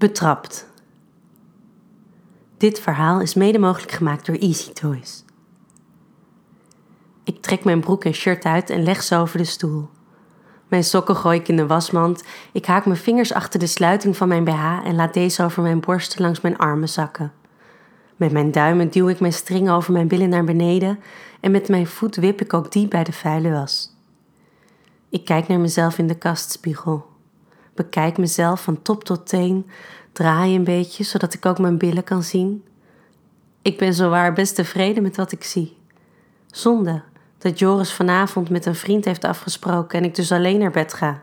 Betrapt. Dit verhaal is mede mogelijk gemaakt door Easy Toys. Ik trek mijn broek en shirt uit en leg ze over de stoel. Mijn sokken gooi ik in de wasmand. Ik haak mijn vingers achter de sluiting van mijn BH en laat deze over mijn borsten langs mijn armen zakken. Met mijn duimen duw ik mijn string over mijn billen naar beneden en met mijn voet wip ik ook die bij de vuile was. Ik kijk naar mezelf in de kastspiegel. Bekijk mezelf van top tot teen, draai een beetje zodat ik ook mijn billen kan zien. Ik ben zowaar best tevreden met wat ik zie. Zonde dat Joris vanavond met een vriend heeft afgesproken en ik dus alleen naar bed ga.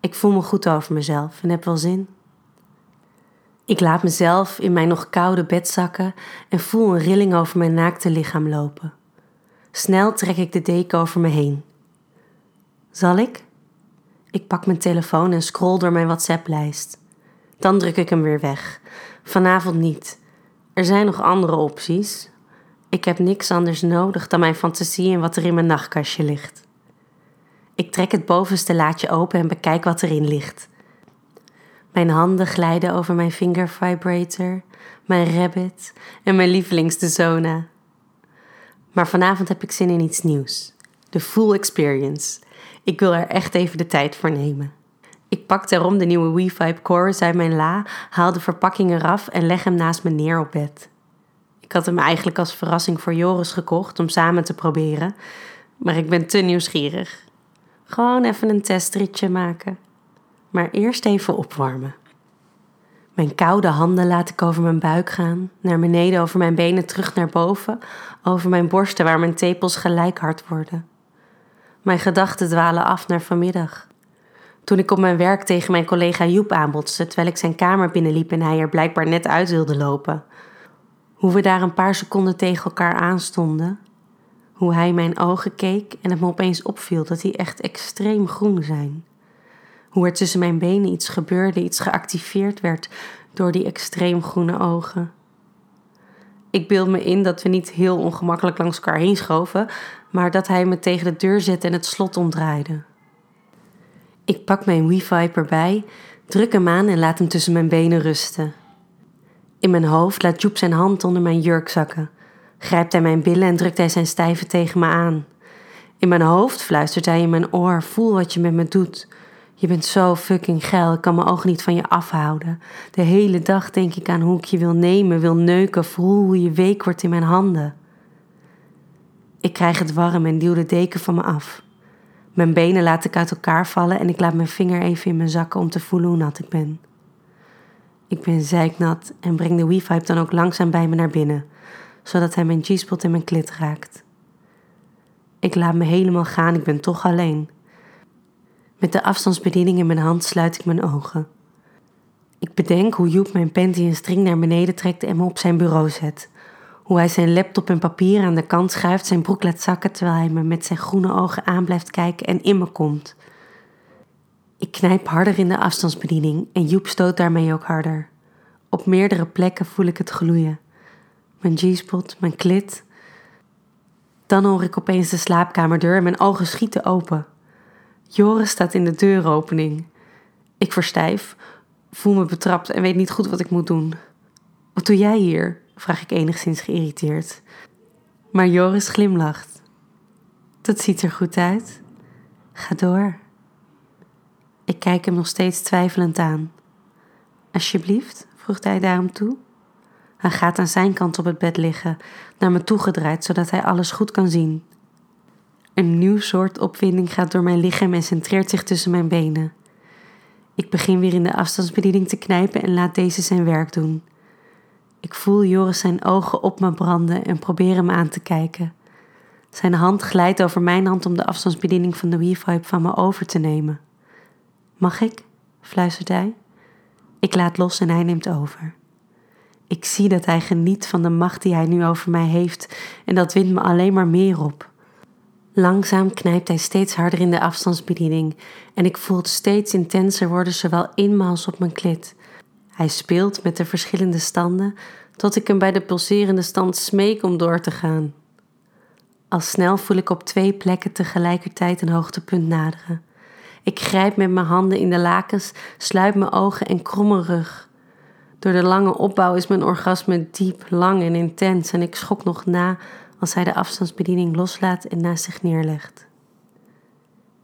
Ik voel me goed over mezelf en heb wel zin. Ik laat mezelf in mijn nog koude bed zakken en voel een rilling over mijn naakte lichaam lopen. Snel trek ik de deken over me heen. Zal ik? Ik pak mijn telefoon en scroll door mijn WhatsApp-lijst. Dan druk ik hem weer weg. Vanavond niet. Er zijn nog andere opties. Ik heb niks anders nodig dan mijn fantasie en wat er in mijn nachtkastje ligt. Ik trek het bovenste laadje open en bekijk wat erin ligt. Mijn handen glijden over mijn finger vibrator, mijn rabbit en mijn lievelingsdezona. Maar vanavond heb ik zin in iets nieuws. De full experience. Ik wil er echt even de tijd voor nemen. Ik pak daarom de nieuwe WeVibe Chorus uit mijn la, haal de verpakking eraf en leg hem naast me neer op bed. Ik had hem eigenlijk als verrassing voor Joris gekocht om samen te proberen, maar ik ben te nieuwsgierig. Gewoon even een testritje maken. Maar eerst even opwarmen. Mijn koude handen laat ik over mijn buik gaan, naar beneden over mijn benen terug naar boven, over mijn borsten waar mijn tepels gelijk hard worden. Mijn gedachten dwalen af naar vanmiddag. Toen ik op mijn werk tegen mijn collega Joep aanbotste terwijl ik zijn kamer binnenliep en hij er blijkbaar net uit wilde lopen. Hoe we daar een paar seconden tegen elkaar aanstonden. Hoe hij mijn ogen keek en het me opeens opviel dat die echt extreem groen zijn. Hoe er tussen mijn benen iets gebeurde, iets geactiveerd werd door die extreem groene ogen. Ik beeld me in dat we niet heel ongemakkelijk langs elkaar heen schoven, maar dat hij me tegen de deur zette en het slot omdraaide. Ik pak mijn wifi erbij, druk hem aan en laat hem tussen mijn benen rusten. In mijn hoofd laat Joep zijn hand onder mijn jurk zakken, grijpt hij mijn billen en drukt hij zijn stijve tegen me aan. In mijn hoofd fluistert hij in mijn oor: Voel wat je met me doet. Je bent zo fucking geil, ik kan mijn ogen niet van je afhouden. De hele dag denk ik aan hoe ik je wil nemen, wil neuken, voel hoe je week wordt in mijn handen. Ik krijg het warm en duw de deken van me af. Mijn benen laat ik uit elkaar vallen en ik laat mijn vinger even in mijn zakken om te voelen hoe nat ik ben. Ik ben zeiknat en breng de wifi dan ook langzaam bij me naar binnen, zodat hij mijn G-spot in mijn klit raakt. Ik laat me helemaal gaan, ik ben toch alleen. Met de afstandsbediening in mijn hand sluit ik mijn ogen. Ik bedenk hoe Joep mijn panty en string naar beneden trekt en me op zijn bureau zet. Hoe hij zijn laptop en papier aan de kant schuift, zijn broek laat zakken terwijl hij me met zijn groene ogen aan blijft kijken en in me komt. Ik knijp harder in de afstandsbediening en Joep stoot daarmee ook harder. Op meerdere plekken voel ik het gloeien. Mijn G-spot, mijn klit. Dan hoor ik opeens de slaapkamerdeur en mijn ogen schieten open. Joris staat in de deuropening. Ik verstijf, voel me betrapt en weet niet goed wat ik moet doen. Wat doe jij hier? vraag ik enigszins geïrriteerd. Maar Joris glimlacht. Dat ziet er goed uit. Ga door. Ik kijk hem nog steeds twijfelend aan. Alsjeblieft, vroeg hij daarom toe. Hij gaat aan zijn kant op het bed liggen, naar me toegedraaid, zodat hij alles goed kan zien. Een nieuw soort opwinding gaat door mijn lichaam en centreert zich tussen mijn benen. Ik begin weer in de afstandsbediening te knijpen en laat deze zijn werk doen. Ik voel Joris zijn ogen op me branden en probeer hem aan te kijken. Zijn hand glijdt over mijn hand om de afstandsbediening van de wifi van me over te nemen. Mag ik? fluistert hij. Ik laat los en hij neemt over. Ik zie dat hij geniet van de macht die hij nu over mij heeft en dat wint me alleen maar meer op. Langzaam knijpt hij steeds harder in de afstandsbediening en ik voel het steeds intenser worden, zowel in als op mijn klit. Hij speelt met de verschillende standen tot ik hem bij de pulserende stand smeek om door te gaan. Al snel voel ik op twee plekken tegelijkertijd een hoogtepunt naderen. Ik grijp met mijn handen in de lakens, sluit mijn ogen en krom mijn rug. Door de lange opbouw is mijn orgasme diep, lang en intens en ik schok nog na als hij de afstandsbediening loslaat en naast zich neerlegt.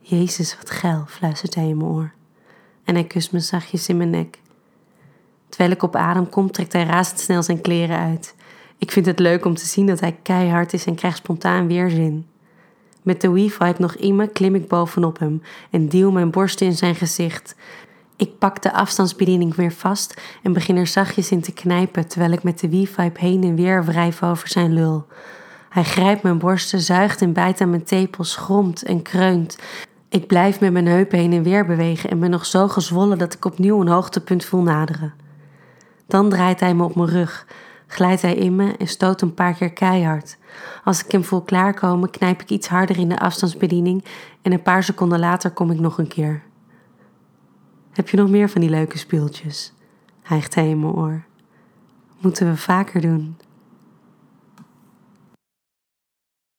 Jezus, wat geil, fluistert hij in mijn oor. En hij kust me zachtjes in mijn nek. Terwijl ik op adem kom, trekt hij razendsnel zijn kleren uit. Ik vind het leuk om te zien dat hij keihard is en krijg spontaan weerzin. Met de wifi nog in me klim ik bovenop hem en duw mijn borst in zijn gezicht. Ik pak de afstandsbediening weer vast en begin er zachtjes in te knijpen terwijl ik met de wifi heen en weer wrijf over zijn lul. Hij grijpt mijn borsten, zuigt en bijt aan mijn tepels, gromt en kreunt. Ik blijf met mijn heupen heen en weer bewegen en ben nog zo gezwollen dat ik opnieuw een hoogtepunt voel naderen. Dan draait hij me op mijn rug, glijdt hij in me en stoot een paar keer keihard. Als ik hem voel klaarkomen, knijp ik iets harder in de afstandsbediening en een paar seconden later kom ik nog een keer. Heb je nog meer van die leuke speeltjes? hijgt hij in mijn oor. Moeten we vaker doen?